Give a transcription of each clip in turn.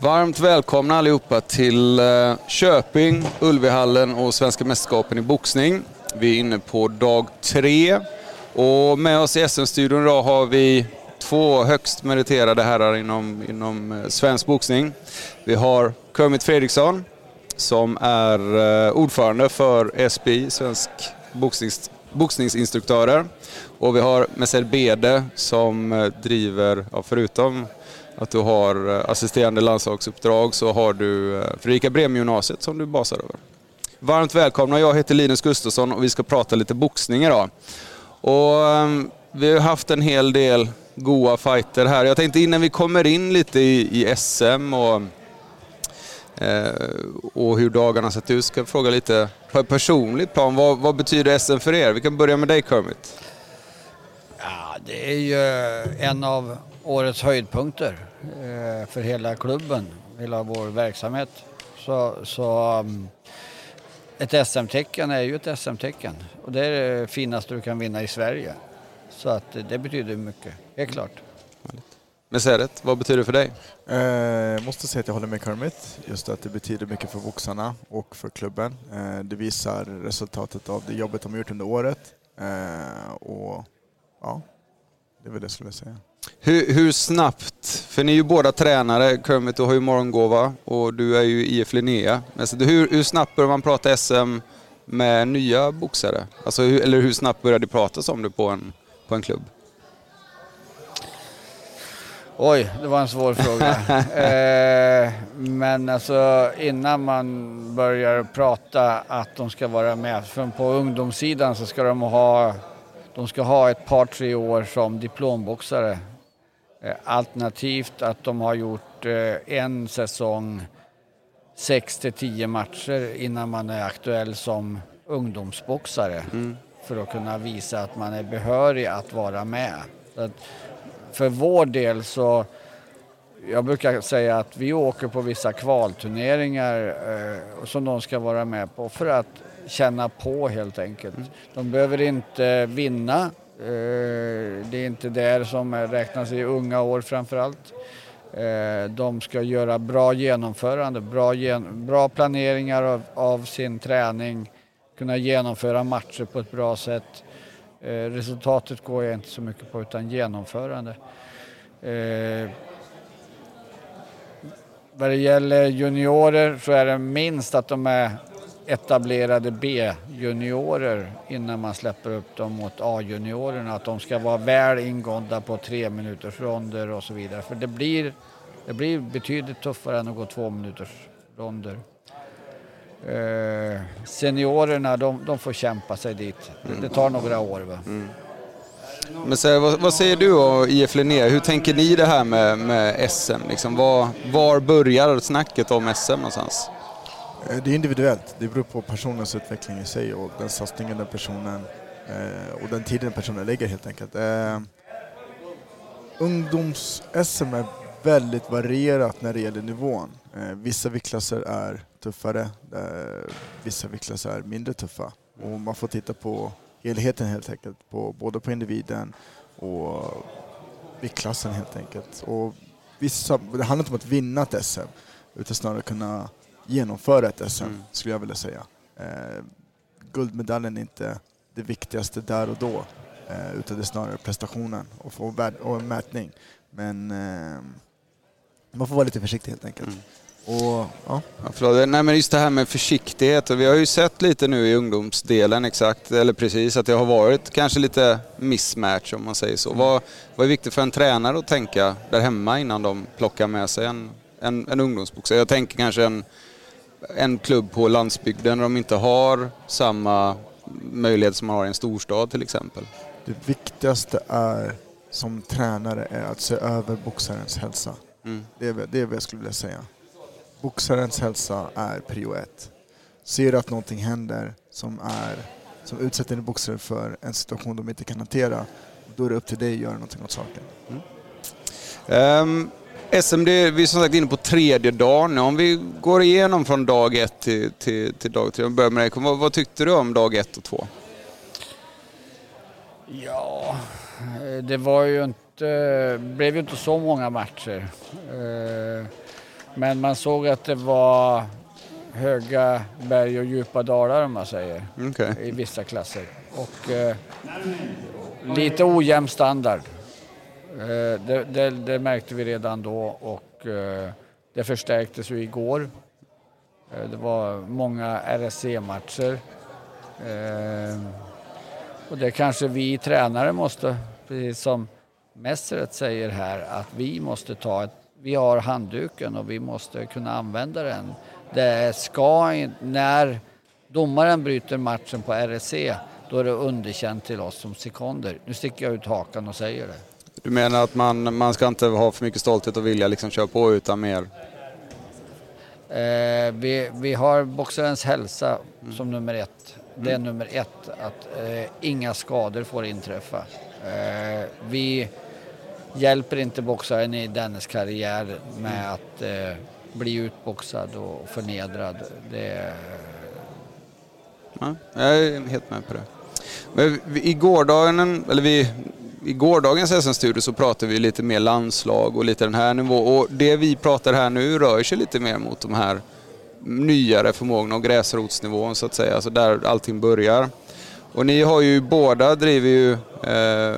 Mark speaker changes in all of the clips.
Speaker 1: Varmt välkomna allihopa till eh, Köping, Ulvihallen och Svenska mästerskapen i boxning. Vi är inne på dag tre och med oss i SM-studion idag har vi två högst meriterade herrar inom, inom eh, svensk boxning. Vi har Kermit Fredriksson som är eh, ordförande för SBI, Svensk boxnings, boxningsinstruktörer. Och vi har Messer Bede som driver, ja, förutom att du har eh, assisterande landslagsuppdrag så har du eh, Fredrika Bremer-gymnasiet som du basar över. Varmt välkomna, jag heter Linus Gustafsson och vi ska prata lite boxning idag. Och ehm, vi har haft en hel del goa fighter här. Jag tänkte innan vi kommer in lite i, i SM och, eh, och hur dagarna sett ut, ska jag fråga lite på ett personligt plan. Vad, vad betyder SM för er? Vi kan börja med dig Kermit.
Speaker 2: Ja, det är ju en av årets höjdpunkter eh, för hela klubben, hela vår verksamhet. Så, så um, ett SM-tecken är ju ett SM-tecken och det är det finaste du kan vinna i Sverige. Så att det betyder mycket, helt klart.
Speaker 1: Meseret, vad betyder det för dig?
Speaker 3: Jag eh, måste säga att jag håller med Kermit. Just att det betyder mycket för boxarna och för klubben. Eh, det visar resultatet av det jobbet de har gjort under året. Eh, och ja, det är väl det jag skulle säga.
Speaker 1: Hur, hur, snabbt, för ni är ju båda tränare, Kermit du har ju morgongåva och du är ju IF Linnea. Hur, hur snabbt börjar man prata SM med nya boxare? Alltså, hur, eller hur snabbt börjar det pratas om det på en, på en klubb?
Speaker 2: Oj, det var en svår fråga. eh, men alltså innan man börjar prata att de ska vara med, för på ungdomssidan så ska de ha de ska ha ett par, tre år som diplomboxare. Eh, alternativt att de har gjort eh, en säsong, sex till tio matcher innan man är aktuell som ungdomsboxare. Mm. För att kunna visa att man är behörig att vara med. Att för vår del så, jag brukar säga att vi åker på vissa kvalturneringar eh, som de ska vara med på för att känna på helt enkelt. De behöver inte vinna. Eh, det är inte där som räknas i unga år framförallt. Eh, de ska göra bra genomförande, bra, gen bra planeringar av, av, sin träning, kunna genomföra matcher på ett bra sätt. Eh, resultatet går jag inte så mycket på utan genomförande. Vad det gäller juniorer så är det minst att de är etablerade B-juniorer innan man släpper upp dem mot A-juniorerna. Att de ska vara väl ingångna på tre minuters ronder och så vidare. För det blir, det blir betydligt tuffare än att gå två minuters ronder. Eh, seniorerna de, de, får kämpa sig dit. Mm. Det tar några år. Va? Mm.
Speaker 1: Men så, vad, vad, säger du och IF Linnea? Hur tänker ni det här med, med SM? Liksom, var, var börjar snacket om SM någonstans?
Speaker 3: Eh, det är individuellt. Det beror på personens utveckling i sig och den satsningen den personen eh, och den tiden personen lägger helt enkelt. Eh, Ungdoms-SM är väldigt varierat när det gäller nivån. Vissa viktklasser är tuffare, vissa viktklasser är mindre tuffa. Och man får titta på helheten helt enkelt, på, både på individen och viktklassen helt enkelt. Och vissa, det handlar inte om att vinna ett SM, utan snarare kunna genomföra ett SM, mm. skulle jag vilja säga. Eh, guldmedaljen är inte det viktigaste där och då, eh, utan det är snarare prestationen och, få och en mätning. Men eh, man får vara lite försiktig helt enkelt. Mm. Och,
Speaker 1: ja. Ja, Nej, men just det här med försiktighet. Vi har ju sett lite nu i ungdomsdelen exakt, eller precis, att det har varit kanske lite mismatch om man säger så. Mm. Vad, vad är viktigt för en tränare att tänka där hemma innan de plockar med sig en, en, en ungdomsboxare? Jag tänker kanske en en klubb på landsbygden där de inte har samma möjlighet som man har i en storstad till exempel?
Speaker 3: Det viktigaste är som tränare är att se över boxarens hälsa. Mm. Det, är, det är vad jag skulle vilja säga. Boxarens hälsa är prio ett. Ser du att någonting händer som, är, som utsätter en boxare för en situation de inte kan hantera, då är det upp till dig att göra någonting åt saken.
Speaker 1: Mm. Um, SM, vi är som sagt inne på tredje dagen. Om vi går igenom från dag ett till, till, till dag tre. börjar med dig. Vad, vad, tyckte du om dag ett och två?
Speaker 2: Ja, det var ju inte, blev ju inte så många matcher. Eh, Men man såg att det var höga berg och djupa dalar om man säger.
Speaker 1: Okay.
Speaker 2: I vissa klasser. Och eh, lite ojämn standard. Eh, det, det, det, märkte vi redan då och eh, det förstärktes ju igår. Eh, det var många RSC-matcher. Och det kanske vi tränare måste, precis som Messeret säger här, att vi måste ta ett, vi har handduken och vi måste kunna använda den. Det ska, när domaren bryter matchen på RSC, då är det underkänt till oss som sekunder. Nu sticker jag ut hakan och säger det.
Speaker 1: Du menar att man, man ska inte ha för mycket stolthet och vilja liksom köra på utan mer
Speaker 2: Eh, vi, vi har boxarens hälsa mm. som nummer ett. Det är mm. nummer ett, att eh, inga skador får inträffa. Eh, vi hjälper inte boxaren i dennes karriär med mm. att eh, bli utboxad och förnedrad. Det,
Speaker 1: ja, jag är helt med på det. Men i gårdagen, eller vi, i gårdagens SM-studio så pratade vi lite mer landslag och lite den här nivån. Och det vi pratar här nu rör sig lite mer mot de här nyare förmågorna och gräsrotsnivån så att säga, alltså där allting börjar. Och ni har ju båda driver ju eh,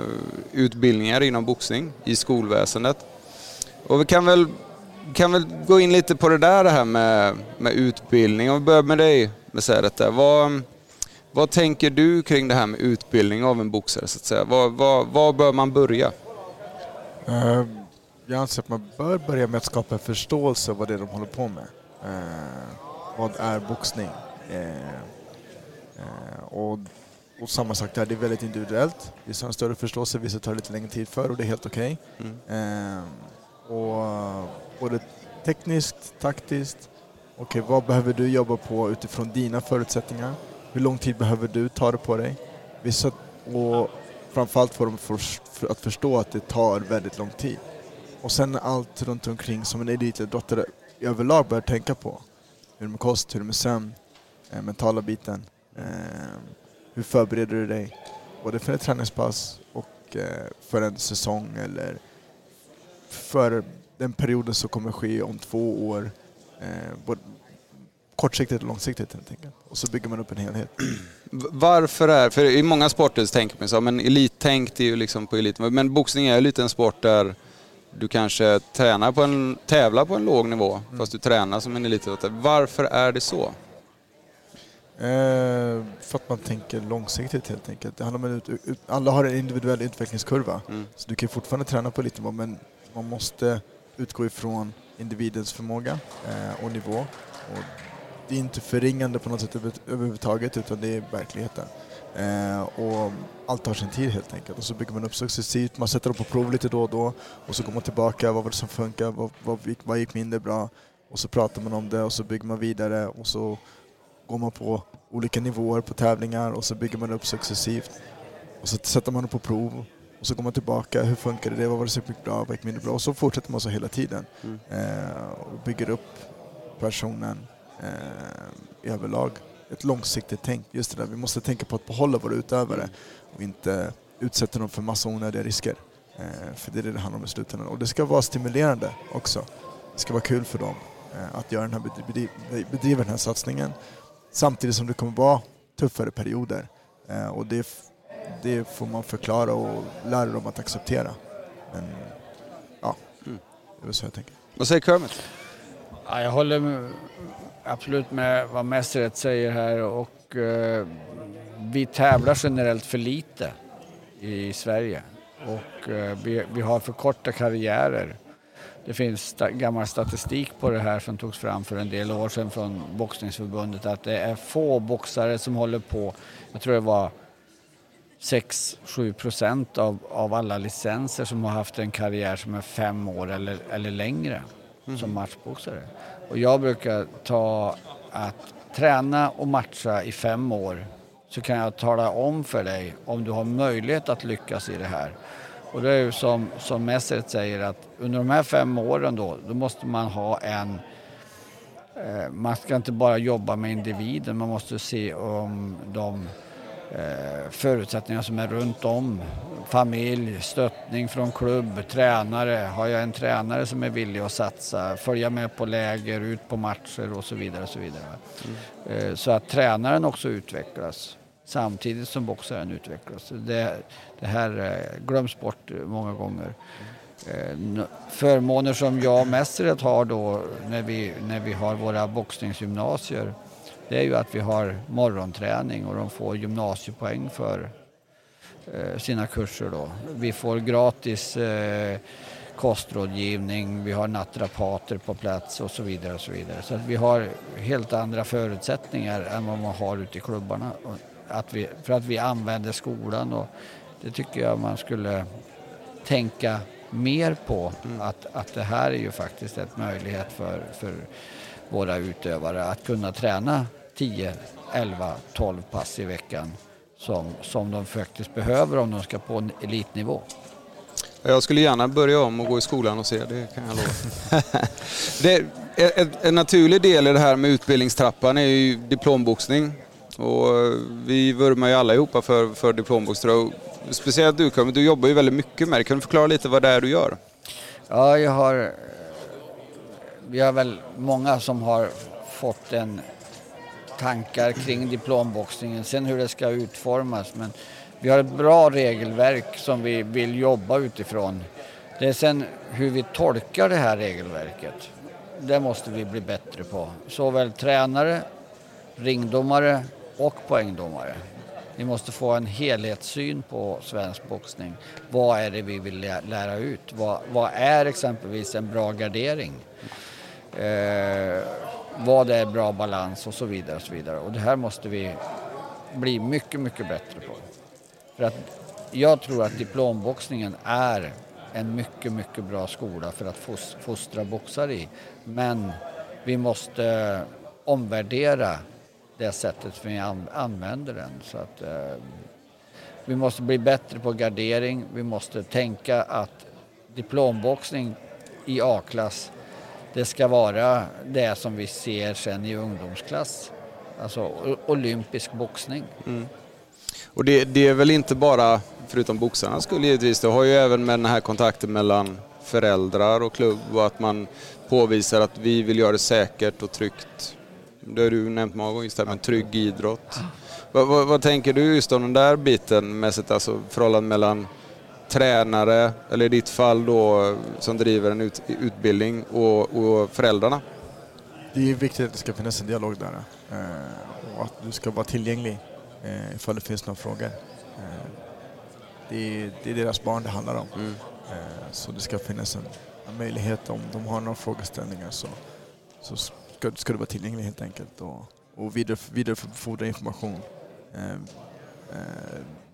Speaker 1: utbildningar inom boxning i skolväsendet. Och vi kan väl, kan väl gå in lite på det där det här med, med utbildning. Om vi börjar med dig, Mesedet. Vad, vad tänker du kring det här med utbildning av en boxare? Så att säga? Var, var, var bör man börja?
Speaker 3: Uh, jag anser att man bör börja med att skapa en förståelse av vad det är de håller på med. Uh, vad är boxning? Uh, och, och samma sak där, det är väldigt individuellt. Vissa har en större förståelse, vissa tar lite längre tid för och det är helt okej. Okay. Mm. och både tekniskt, taktiskt, okej okay, vad behöver du jobba på utifrån dina förutsättningar? Hur lång tid behöver du ta det på dig? Vissa, och framförallt får de för, för att förstå att det tar väldigt lång tid. Och sen allt runt omkring som en elitidrottare överlag bör tänka på. Hur det är med kost, hur det är med sömn, eh, mentala biten. Eh, hur förbereder du dig? Både för ett träningspass och eh, för en säsong eller för den perioden som kommer ske om två år. Eh, kortsiktigt och långsiktigt helt enkelt. Och så bygger man upp en helhet.
Speaker 1: Varför är, för i många sporter så tänker man så, men elittänk är ju liksom på elit. Men boxning är ju lite en sport där du kanske tränar på en, tävlar på en låg nivå mm. fast du tränar som en elitidrottare. Varför är det så?
Speaker 3: Eh, för att man tänker långsiktigt helt enkelt. Det handlar om ut, ut, alla har en individuell utvecklingskurva. Mm. Så du kan fortfarande träna på elitnivå men man måste utgå ifrån individens förmåga eh, och nivå. Och det är inte förringande på något sätt överhuvudtaget utan det är verkligheten. Eh, och allt tar sin tid helt enkelt och så bygger man upp successivt, man sätter dem på prov lite då och då och så går man tillbaka, vad var det som funkar, vad, vad, gick, vad gick mindre bra? Och så pratar man om det och så bygger man vidare och så går man på olika nivåer på tävlingar och så bygger man upp successivt. Och så sätter man dem på prov och så går man tillbaka, hur funkade det, vad var det som gick bra, vad gick mindre bra? Och så fortsätter man så hela tiden. Mm. Eh, och bygger upp personen eh, överlag. Ett långsiktigt tänk. Just det där, vi måste tänka på att behålla våra utövare och inte utsätta dem för massa onödiga risker. Eh, för det är det det handlar om i slutändan. Och det ska vara stimulerande också. Det ska vara kul för dem eh, att göra den här, bedriva den här satsningen. Samtidigt som det kommer vara tuffare perioder. Eh, och det, det får man förklara och lära dem att acceptera. Men ja, mm. det är så jag tänker.
Speaker 1: Vad säger Kermit?
Speaker 2: Ja, jag håller absolut med vad Messeret säger här och eh, vi tävlar generellt för lite i Sverige och eh, vi, vi, har för korta karriärer. Det finns sta gammal statistik på det här som togs fram för en del år sedan från Boxningsförbundet att det är få boxare som håller på, jag tror det var 6-7 procent av, av alla licenser som har haft en karriär som är fem år eller, eller längre mm. som matchboxare. Och jag brukar ta att träna och matcha i fem år så kan jag tala om för dig om du har möjlighet att lyckas i det här. Och det är ju som, som Messeret säger att under de här fem åren då, då måste man ha en eh, man ska inte bara jobba med individen, man måste se om de förutsättningar som är runt om. Familj, stöttning från klubb, tränare. Har jag en tränare som är villig att satsa, följa med på läger, ut på matcher och så vidare. Och så, vidare. Mm. så att tränaren också utvecklas samtidigt som boxaren utvecklas. Det, det här glöms bort många gånger. Förmåner som jag och Messeret har då när vi, när vi har våra boxningsgymnasier det är ju att vi har morgonträning och de får gymnasiepoäng för eh, sina kurser då. Vi får gratis eh, kostrådgivning, vi har natrapater på plats och så vidare. Och så vidare. Så att vi har helt andra förutsättningar än vad man har ute i klubbarna. Att vi, för att vi använder skolan och det tycker jag man skulle tänka mer på. Mm. Att, att det här är ju faktiskt en möjlighet för, för våra utövare att kunna träna 10, 11, 12 pass i veckan som, som de faktiskt behöver om de ska på en elitnivå.
Speaker 1: Jag skulle gärna börja om och gå i skolan och se, det kan jag lova. det en naturlig del i det här med utbildningstrappan är ju diplomboxning. Och vi vurmar ju allihopa för, för diplomboxning. Speciellt du, du jobbar ju väldigt mycket med det. Kan du förklara lite vad det är du gör?
Speaker 2: Ja, jag har... Vi har väl många som har fått en tankar kring diplomboxningen. Sen hur det ska utformas. Men vi har ett bra regelverk som vi vill jobba utifrån. Det är sen hur vi tolkar det här regelverket. Det måste vi bli bättre på. Såväl tränare, ringdomare och poängdomare. Vi måste få en helhetssyn på svensk boxning. Vad är det vi vill lära ut? Vad, vad är exempelvis en bra gardering? Eh, vad är bra balans och så vidare. Och så vidare. Och det här måste vi bli mycket, mycket bättre på. För att jag tror att diplomboxningen är en mycket, mycket bra skola för att fostra boxare i. Men vi måste omvärdera det sättet vi använder den. Så att, eh, vi måste bli bättre på gardering. Vi måste tänka att diplomboxning i A-klass det ska vara det som vi ser sen i ungdomsklass. Alltså olympisk boxning. Mm.
Speaker 1: Och det, det, är väl inte bara, förutom boxarnas skull givetvis, det har ju även med den här kontakten mellan föräldrar och klubb och att man påvisar att vi vill göra det säkert och tryggt. Det har du nämnt många gånger, just det här med trygg idrott. Vad, vad, vad, tänker du just om den där biten mässigt, alltså förhållandet mellan tränare, eller i ditt fall då som driver en ut, utbildning, och, och, föräldrarna?
Speaker 3: Det är viktigt att det ska finnas en dialog där eh, och att du ska vara tillgänglig eh, ifall det finns några frågor. Eh, det, är, det är deras barn det handlar om. Mm. Så det ska finnas en, en, möjlighet om de har några frågeställningar så, så ska, ska du vara tillgänglig helt enkelt och, och vidarebefordra information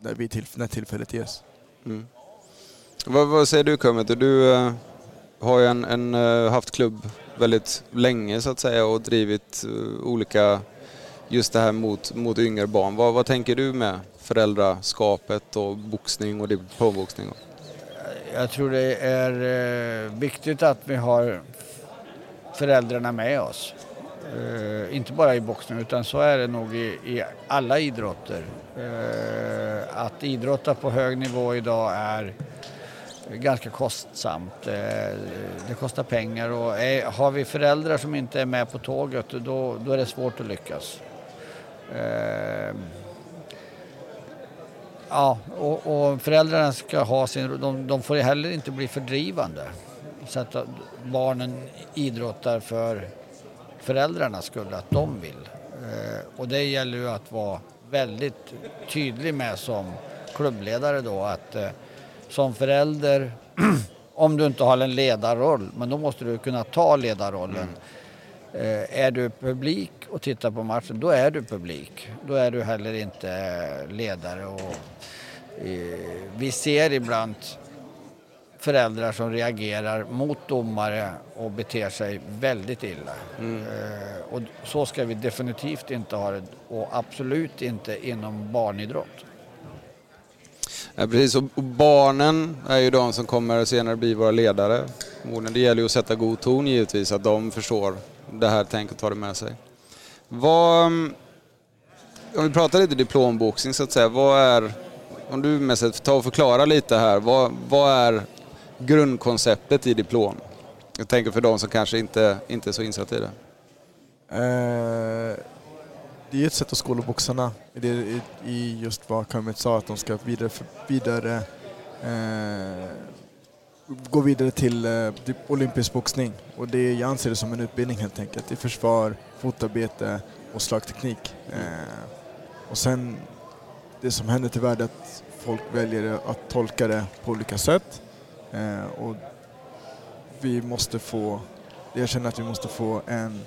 Speaker 3: när, vi till, när tillfället ges. Mm.
Speaker 1: Vad, vad säger du Kermit? Du uh, har ju en, en uh, haft klubb väldigt länge så att säga och drivit uh, olika, just det här mot, mot yngre barn. Vad, vad tänker du med föräldraskapet och boxning och diplomboxning?
Speaker 2: Jag tror det är viktigt att vi har föräldrarna med oss. Uh, inte bara i boxning utan så är det nog i, i alla idrotter. Uh, att idrotta på hög nivå idag är ganska kostsamt. Eh, det kostar pengar och eh, har vi föräldrar som inte är med på tåget då, då är det svårt att lyckas. Ehm, ja, och, och föräldrarna ska ha sin... De, de får heller inte bli fördrivande. Så att eh, barnen idrottar för föräldrarnas skull, att de vill. Och det gäller ju att vara väldigt tydlig med som klubbledare då att som förälder, om du inte har en ledarroll, men då måste du kunna ta ledarrollen. Mm. Eh, är du publik och tittar på matchen, då är du publik. Då är du heller inte ledare. Och, eh, vi ser ibland föräldrar som reagerar mot domare och beter sig väldigt illa. Mm. Eh, och så ska vi definitivt inte ha det och absolut inte inom barnidrott.
Speaker 1: Ja, precis, och barnen är ju de som kommer senare bli våra ledare. Det gäller ju att sätta god ton givetvis, att de förstår det här tänket och tar det med sig. Vad, mm, om vi pratar lite diplomboxning så att säga, vad är, om du med sig ta och förklara lite här, vad, vad är grundkonceptet i diplom? Jag tänker för de som kanske inte, inte är så insatta i det.
Speaker 3: Uh det är ett sätt att skola boxarna i, i, i just vad Kermit sa, att de ska vidare, vidare eh, gå vidare till eh, typ olympisk boxning. Och det, jag anser det som en utbildning helt enkelt, i försvar, fotarbete och slagteknik. Eh, och sen, det som händer tyvärr är att folk väljer att tolka det på olika sätt. Eh, och vi måste få, jag känner att vi måste få en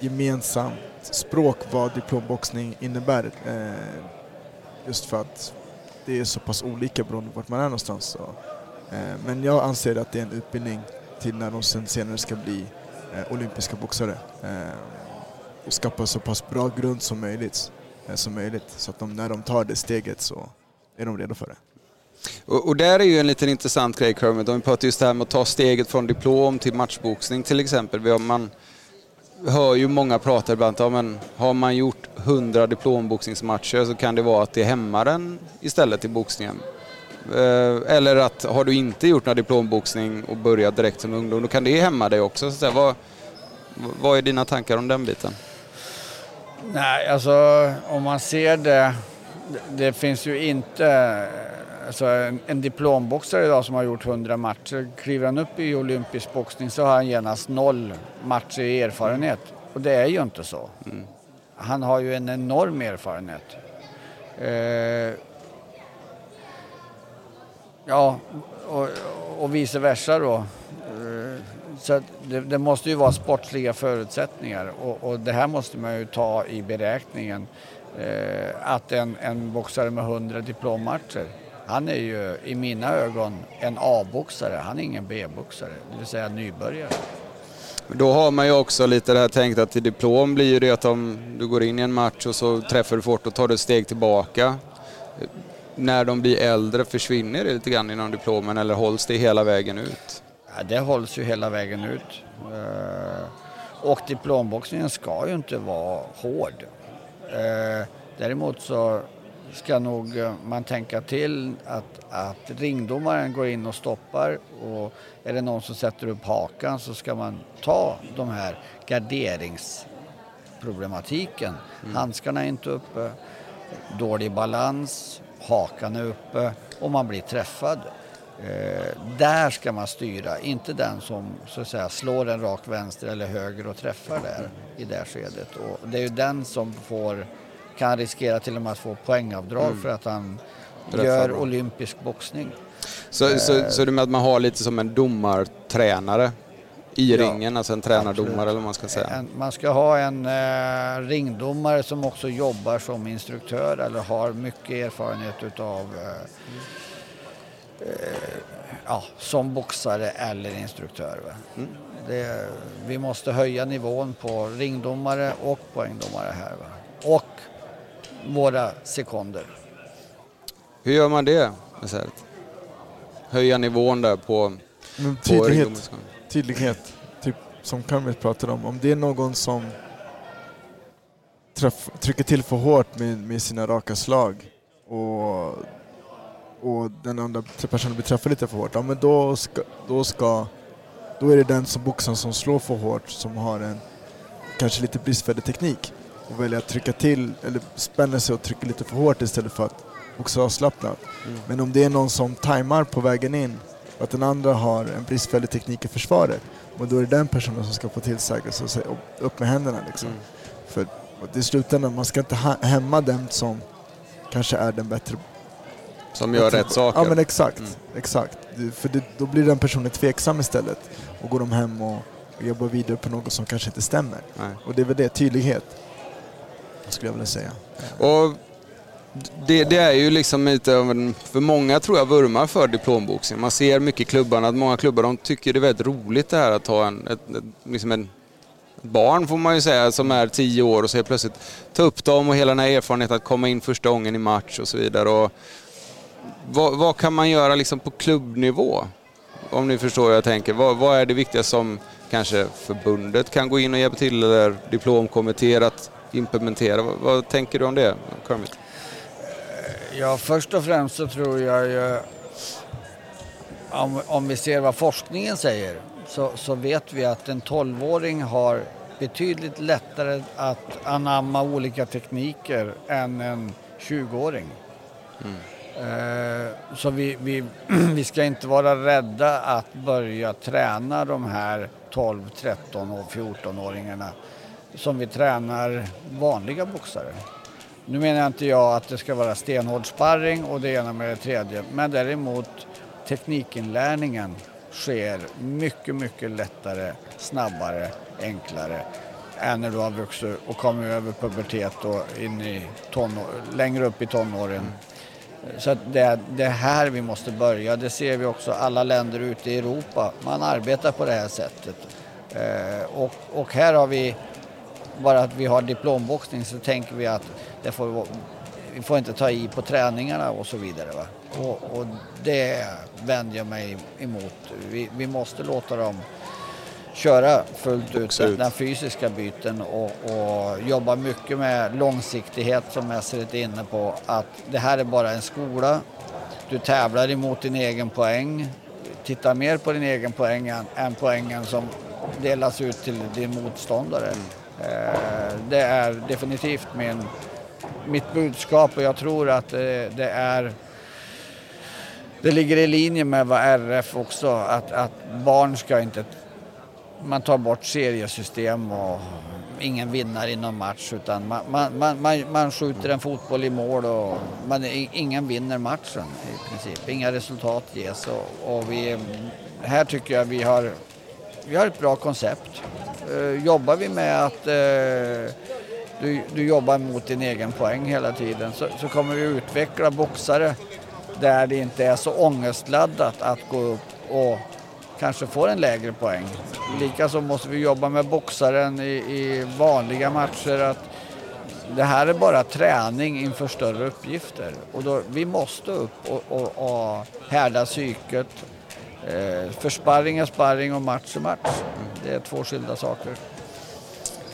Speaker 3: gemensam språk vad diplomboxning innebär. Eh, just för att det är så pass olika beroende på vart man är någonstans. Så. Eh, men jag anser att det är en utbildning till när de sen senare ska bli eh, olympiska boxare. Eh, och skapa så pass bra grund som möjligt, eh, som möjligt så att de, när de tar det steget så är de redo för det.
Speaker 1: Och, och, där är ju en liten intressant grej Kermit, om vi pratar just det här med att ta steget från diplom till matchboxning till exempel. Vi har, man hör ju många prata ibland om men har man gjort 100 diplomboxningsmatcher så kan det vara att det hämmar en istället i boxningen. Eh, eller att har du inte gjort någon diplomboxning och börjat direkt som ungdom, då kan det hämma dig också. Så vad, vad är dina tankar om den biten?
Speaker 2: Nej, alltså om man ser det, det finns ju inte Alltså en, en diplomboxare idag som har gjort 100 matcher, kliver han upp i olympisk boxning så har han genast noll matcher i erfarenhet. Och det är ju inte så. Mm. Han har ju en enorm erfarenhet. Eh, ja, och, och vice versa då. Eh, så det, det, måste ju vara sportsliga förutsättningar och, och, det här måste man ju ta i beräkningen. Eh, att en, en boxare med 100 diplommatcher han är ju i mina ögon en A-boxare, han är ingen B-boxare, det vill säga nybörjare.
Speaker 1: Då har man ju också lite det här tänkt att i diplom blir det att om du går in i en match och så träffar du fort och tar du ett steg tillbaka. När de blir äldre, försvinner det lite grann inom diplomen eller hålls det hela vägen ut?
Speaker 2: Ja, det hålls ju hela vägen ut. Eh, och diplomboxningen ska ju inte vara hård. Eh, däremot så ska nog eh, man tänka till att, att ringdomaren går in och stoppar och är det någon som sätter upp hakan så ska man ta de här garderingsproblematiken. Mm. Handskarna är inte uppe, dålig balans, hakan är uppe och man blir träffad. Eh, där ska man styra, inte den som så att säga, slår en rak vänster eller höger och träffar där i det skedet. Och det är ju den som får kan riskera till och med att få poängavdrag mm. för att han gör bra. olympisk boxning.
Speaker 1: Så, eh. så, så det med att man har lite som en domartränare i ja, ringen, alltså en tränardomare eller vad man ska säga?
Speaker 2: En, man ska ha en eh, ringdomare som också jobbar som instruktör eller har mycket erfarenhet utav eh, eh, ja, som boxare eller instruktör. Mm. Det, vi måste höja nivån på ringdomare och poängdomare här. Va? Och våra sekunder.
Speaker 1: Hur gör man det? Höja nivån där på...
Speaker 3: Men tydlighet. På tydlighet. Typ som Kamil pratade om. Om det är någon som träff, trycker till för hårt med, med sina raka slag och, och den andra personen blir träffad lite för hårt, ja men då ska, då ska då är det den som boxaren som slår för hårt som har en kanske lite bristfällig teknik och väljer att trycka till eller spänner sig och trycker lite för hårt istället för att boxa avslappnat. Mm. Men om det är någon som tajmar på vägen in och att den andra har en bristfällig teknik i försvaret, och då är det den personen som ska få tillsägelse och säga upp med händerna. Liksom. Mm. För i slutändan, man ska inte hämma den som kanske är den bättre
Speaker 1: som gör rätt saker?
Speaker 3: Ja men exakt. Mm. exakt. För det, då blir den personen tveksam istället. Och går de hem och, och jobbar vidare på något som kanske inte stämmer. Nej. Och det är väl det, tydlighet skulle jag vilja säga.
Speaker 1: Och det, det, är ju liksom lite av en, för många tror jag vurmar för diplomboxning. Man ser mycket i klubbarna att många klubbar de tycker det är väldigt roligt det här att ha en, ett, ett, liksom en barn får man ju säga som är tio år och så helt plötsligt ta upp dem och hela den här erfarenheten att komma in första gången i match och så vidare. Och vad, vad kan man göra liksom på klubbnivå? Om ni förstår vad jag tänker. Vad, vad är det viktiga som kanske förbundet kan gå in och hjälpa till eller diplomkommittéer att implementera. Vad, vad tänker du om det, Kermit?
Speaker 2: Ja, först och främst så tror jag ju om, om vi ser vad forskningen säger så, så vet vi att en 12-åring har betydligt lättare att anamma olika tekniker än en 20-åring. Mm. Eh, så vi, vi, vi ska inte vara rädda att börja träna de här 12, 13 och 14-åringarna som vi tränar vanliga boxare. Nu menar inte jag att det ska vara stenhård sparring och det ena med det tredje, men däremot teknikinlärningen sker mycket, mycket lättare, snabbare, enklare än när du har vuxit och kommit över pubertet och in i tonår, längre upp i tonåren. Så det är det här vi måste börja. Det ser vi också alla länder ute i Europa. Man arbetar på det här sättet. Eh, och, och här har vi, bara att vi har diplomboxning så tänker vi att det får, vi får inte ta i på träningarna och så vidare. Va? Och, och det vänder jag mig emot. Vi, vi måste låta dem köra fullt ut, den fysiska biten och, och, jobba mycket med långsiktighet som Esserit är inne på. Att det här är bara en skola. Du tävlar emot din egen poäng. Titta mer på din egen poäng än, än poängen som delas ut till din motståndare. Eh, det är definitivt min, mitt budskap och jag tror att det, det är det ligger i linje med vad RF också, att, att barn ska inte man tar bort seriesystem och ingen vinnare i någon match utan man, man, man, man skjuter en fotboll i mål och man, ingen vinner matchen i princip. Inga resultat ges och, och vi, här tycker jag vi har, vi har ett bra koncept eh, jobbar vi med att eh, du, du jobbar mot din egen poäng hela tiden så, så kommer vi utveckla boxare där det inte är så ångestladdat att gå upp och kanske få en lägre poäng. Likaså måste vi jobba med boxaren i, i vanliga matcher. Att det här är bara träning inför större uppgifter. Och då, vi måste upp och, och, och härda psyket. Eh, för sparring är sparring och match är match. Det är två skilda saker.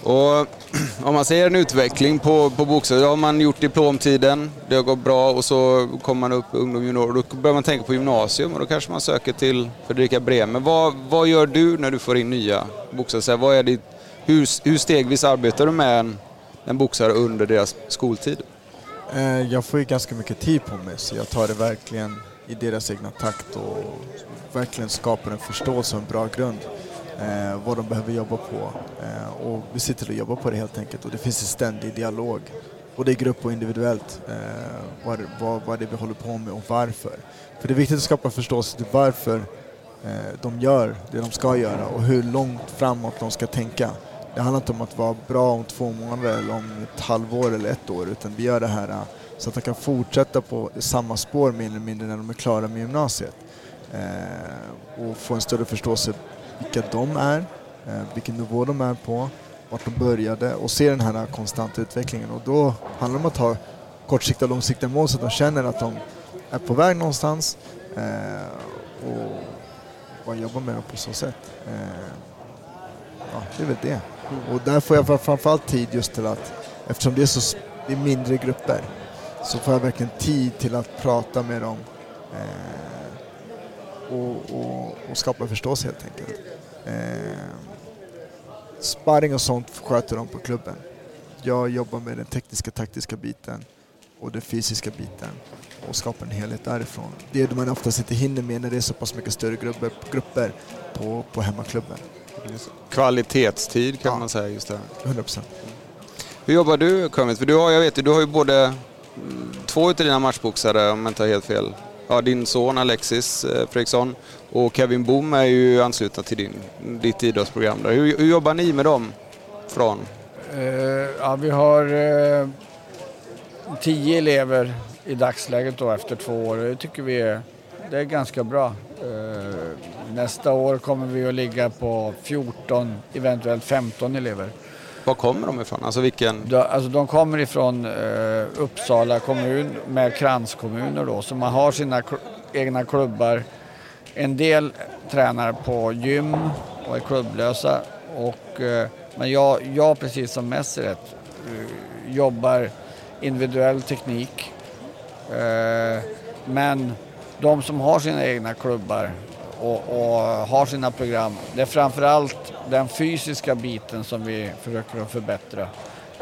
Speaker 1: Och om man ser en utveckling på, på boxare, då har man gjort diplomtiden, det har gått bra och så kommer man upp ungdom junior. Då börjar man tänka på gymnasium och då kanske man söker till Fredrika Bremer. Vad, vad gör du när du får in nya boxare? Vad är ditt, hur, hur stegvis arbetar du med en, en boxare under deras skoltid?
Speaker 3: Eh, jag får ju ganska mycket tid på mig så jag tar det verkligen i deras egna takt och verkligen skapar en förståelse och en bra grund eh, vad de behöver jobba på. Eh, och vi sitter och jobbar på det helt enkelt och det finns en ständig dialog, både i grupp och individuellt, eh, vad, vad, vad det är vi håller på med och varför. För det är viktigt att skapa förståelse till varför eh, de gör det de ska göra och hur långt framåt de ska tänka. Det handlar inte om att vara bra om två månader eller om ett halvår eller ett år utan vi gör det här eh, så att de kan fortsätta på samma spår mer eller mindre när de är klara med gymnasiet. Eh, och få en större förståelse vilka de är, eh, vilken nivå de är på, vart de började och se den här konstanta utvecklingen. Och då handlar det om att ha kortsiktiga och långsiktiga mål så att de känner att de är på väg någonstans eh, och bara jobba med dem på så sätt. Eh, ja, det är väl det. Och där får jag framförallt tid just till att, eftersom det är så det är mindre grupper, så får jag verkligen tid till att prata med dem och, och, och skapa förståelse helt enkelt. Eh, sparring och sånt sköter de på klubben. Jag jobbar med den tekniska taktiska biten och den fysiska biten och skapar en helhet därifrån. Det är det man oftast inte hinner med när det är så pass mycket större grupper, grupper på, på hemmaklubben.
Speaker 1: Kvalitetstid kan ja, man säga just det.
Speaker 3: 100 procent.
Speaker 1: Hur jobbar du Kermit? För du har, jag vet, du har ju både två av dina matchboxare, om jag inte har helt fel, ja, din son Alexis eh, Fredriksson och Kevin Boom är ju anslutna till din, ditt idrottsprogram. Där. Hur, hur jobbar ni med dem från?
Speaker 2: Uh, ja, vi har uh, tio elever i dagsläget då efter två år. Det tycker vi är, det är ganska bra. Uh, nästa år kommer vi att ligga på 14, eventuellt 15 elever.
Speaker 1: Var kommer de ifrån? Alltså vilken?
Speaker 2: De, alltså de kommer ifrån eh, Uppsala kommun med kranskommuner då, så man har sina kl egna klubbar. En del tränar på gym och är klubblösa. Och, eh, men jag, jag, precis som Messeret, eh, jobbar individuell teknik. Eh, men de som har sina egna klubbar och, och har sina program, det är framförallt den fysiska biten som vi försöker att förbättra.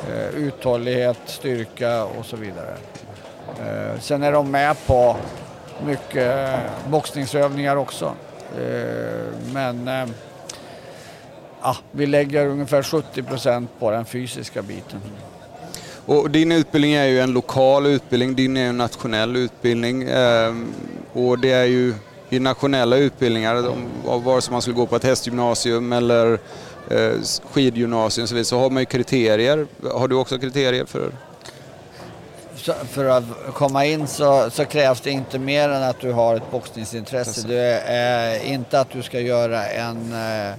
Speaker 2: Eh, uthållighet, styrka och så vidare. Eh, sen är de med på mycket eh, boxningsövningar också. Eh, men eh, ja, vi lägger ungefär 70 procent på den fysiska biten.
Speaker 1: Och din utbildning är ju en lokal utbildning, din är en nationell utbildning. Eh, och det är ju i nationella utbildningar, vare sig man skulle gå på ett hästgymnasium eller eh, skidgymnasium och så vidare, så har man ju kriterier. Har du också kriterier för?
Speaker 2: För att komma in så, så krävs det inte mer än att du har ett boxningsintresse. Det är inte att du ska göra en eh,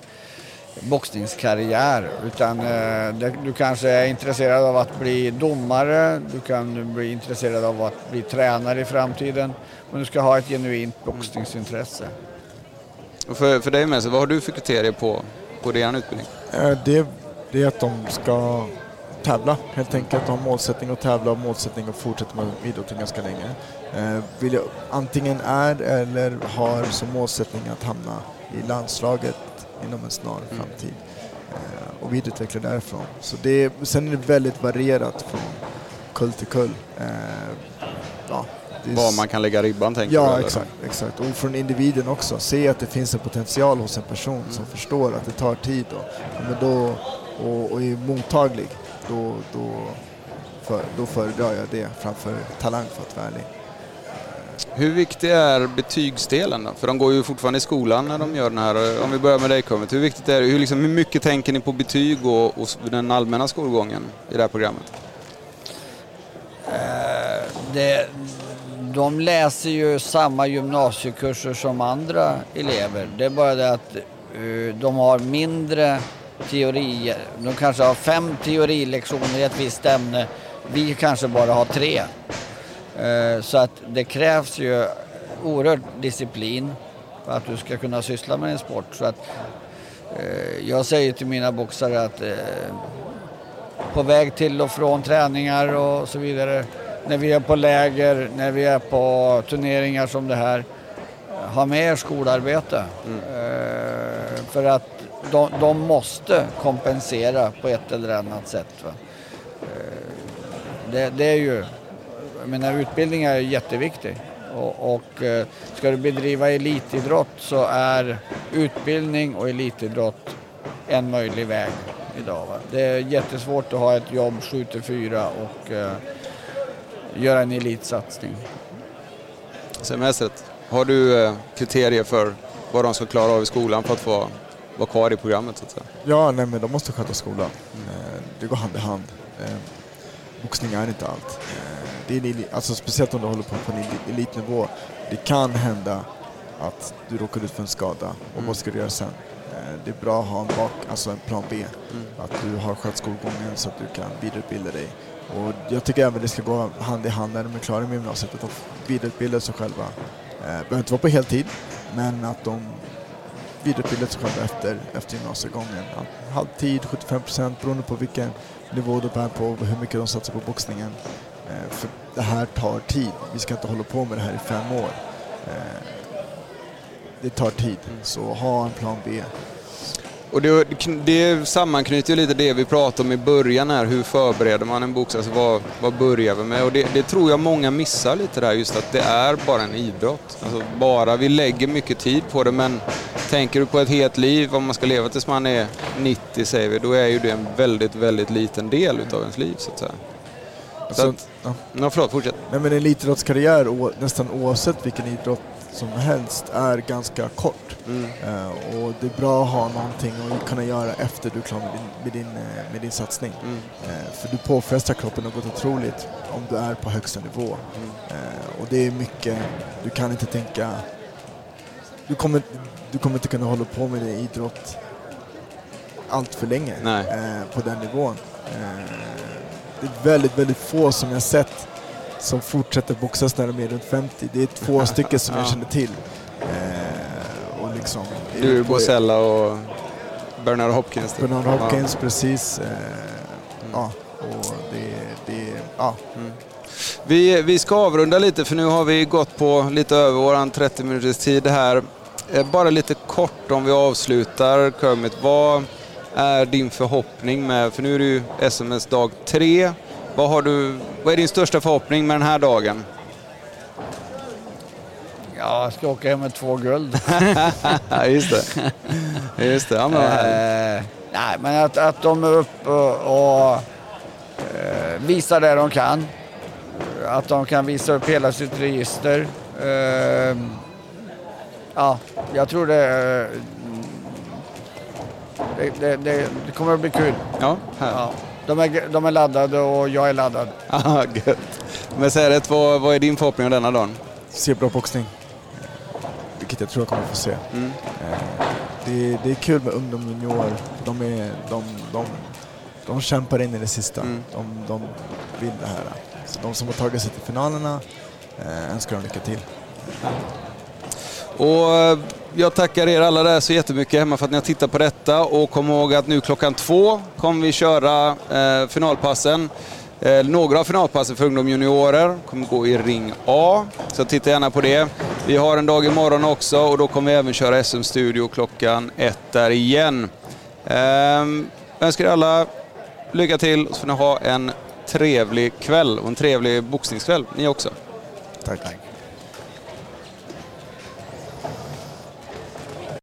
Speaker 2: boxningskarriär utan eh, du kanske är intresserad av att bli domare, du kan bli intresserad av att bli tränare i framtiden men du ska ha ett genuint boxningsintresse.
Speaker 1: Och För, för dig med sig, vad har du för kriterier på, på din utbildning?
Speaker 3: Eh, Det, det är att de ska tävla helt enkelt. Ha målsättning att tävla och målsättning att fortsätta med idrotten ganska länge. Eh, Vill jag, antingen är eller har som målsättning att hamna i landslaget inom en snar framtid eh, och vidareutveckla därifrån. Så det, sen är det väldigt varierat från kull till kull. Eh, Ja,
Speaker 1: Var man kan lägga ribban tänker du?
Speaker 3: Ja, exakt, exakt. Och från individen också. Se att det finns en potential hos en person som förstår att det tar tid och, ja, men då, och, och är mottaglig. Då, då, för, då föredrar jag det framför talang för att vara ärlig.
Speaker 1: Hur viktig är betygsdelen då? För de går ju fortfarande i skolan när de gör den här. Om vi börjar med dig Kermit, hur viktigt är det? Hur, liksom, hur mycket tänker ni på betyg och, och den allmänna skolgången i det här programmet?
Speaker 2: Eh, det, de läser ju samma gymnasiekurser som andra elever. Det är bara det att uh, de har mindre teori. De kanske har fem teorilektioner i ett visst ämne. Vi kanske bara har tre. Eh, Så att det krävs ju oerhört disciplin för att du ska kunna syssla med en sport. Så att, eh, jag säger till mina boxare att eh, på väg till och från träningar och så vidare. När vi är på läger, när vi är på turneringar som det här. Ha med er skolarbete. Eh, för att de, de måste kompensera på ett eller annat sätt. Det, det är ju, jag menar utbildning är jätteviktig. Och, och eh, ska du bedriva elitidrott så är utbildning och elitidrott en möjlig väg idag. Va? Det är jättesvårt att ha ett jobb 7 till 4 och eh, göra en elitsatsning.
Speaker 1: Semestret, har du eh, kriterier för vad de ska klara av i skolan för att få vara kvar i programmet? Så att säga?
Speaker 3: Ja, nej men de måste sköta skolan. Eh, Det går hand i hand. Boxning är inte allt. Det är en eli- alltså speciellt om du håller på på en eli- elitnivå. Det kan hända att du råkar ut för en skada och vad ska du göra sen? Eh, Det är bra att ha en, bak, alltså en plan B. Att du har skött skolgången så att du kan vidareutbilda dig. Och jag tycker även det ska gå hand i hand när de är klara med gymnasiet, att de vidareutbildar sig själva. Eh, behöver inte vara på heltid, men att de vidareutbildar sig själva efter, efter gymnasiegången. Halvtid, 75 procent beroende på vilken nivå de är på och hur mycket de satsar på boxningen. Eh, för det här tar tid. Vi ska inte hålla på med det här i fem år. Eh, det tar tid, så ha en plan B.
Speaker 1: Och det, det sammanknyter lite det vi pratade om i början här, hur förbereder man en boxare? Alltså vad, vad börjar vi med? Och det, det tror jag många missar lite där, just att det är bara en idrott. Alltså bara, vi lägger mycket tid på det, men tänker du på ett helt liv, om man ska leva tills man är 90 säger vi, då är ju det en väldigt, väldigt liten del utav ens liv så att säga. Så att,
Speaker 3: ja.
Speaker 1: ja, förlåt, fortsätt.
Speaker 3: Nej, men en elitidrottskarriär, nästan oavsett vilken idrott som helst, är ganska kort.
Speaker 1: Mm.
Speaker 3: Eh, och det är bra att ha någonting att kunna göra efter du är klar med din, med din, eh, med din satsning.
Speaker 1: Mm.
Speaker 3: Eh, för du påfrestar kroppen något otroligt om du är på högsta nivå.
Speaker 1: Mm.
Speaker 3: Eh, och det är mycket, du kan inte tänka... Du kommer, du kommer inte kunna hålla på med din idrott allt för länge på den nivån. Det är väldigt, väldigt få som jag sett som fortsätter boxas när de är runt 50. Det är två stycken som jag
Speaker 1: Ja.
Speaker 3: känner till. Eh, och liksom,
Speaker 1: Du, Bosella och Bernard Hopkins. typ.
Speaker 3: Bernard Hopkins, precis. Eh, ja, Och det, det, ja.
Speaker 1: Mm. Vi, vi ska avrunda lite för nu har vi gått på lite över våran 30 minuters tid här. Eh, bara lite kort om vi avslutar Kermit. Vad är din förhoppning med, för nu är det ju SMS dag 3. Vad, har du, vad är din största förhoppning med den här dagen?
Speaker 2: Ja, jag ska åka hem med två guld.
Speaker 1: Just det. Just det. Ja, men
Speaker 2: eh, nej, men att, att de är uppe och, och eh, visar det de kan. Att de kan visa upp hela sitt register. Eh, ja, jag tror det, det, det, det, det kommer att bli kul.
Speaker 1: Ja,
Speaker 2: ja. De, är, de är laddade och jag är laddad.
Speaker 1: Ah, gött. Men säg rätt, vad, vad är din förhoppning om denna dagen?
Speaker 3: Se bra boxning. Vilket jag tror jag kommer få se. Mm. Det, det, är kul med ungdom junior. De, är, de, de, de kämpar in i det sista. Mm. De, de vill det här. Så de som har tagit sig till finalerna eh, önskar dem lycka till.
Speaker 1: Och eh, jag tackar er alla där så jättemycket hemma för att ni har tittat på detta och kom ihåg att nu klockan två kommer vi köra eh, finalpassen. Eh, några av finalpassen för ungdom juniorer kommer gå i ring A, så titta gärna på det. Vi har en dag imorgon också och då kommer vi även köra SM-studio klockan ett där igen. Eh, önskar er alla lycka till och så får ni ha en trevlig kväll och en trevlig boxningskväll ni också.
Speaker 3: Tack.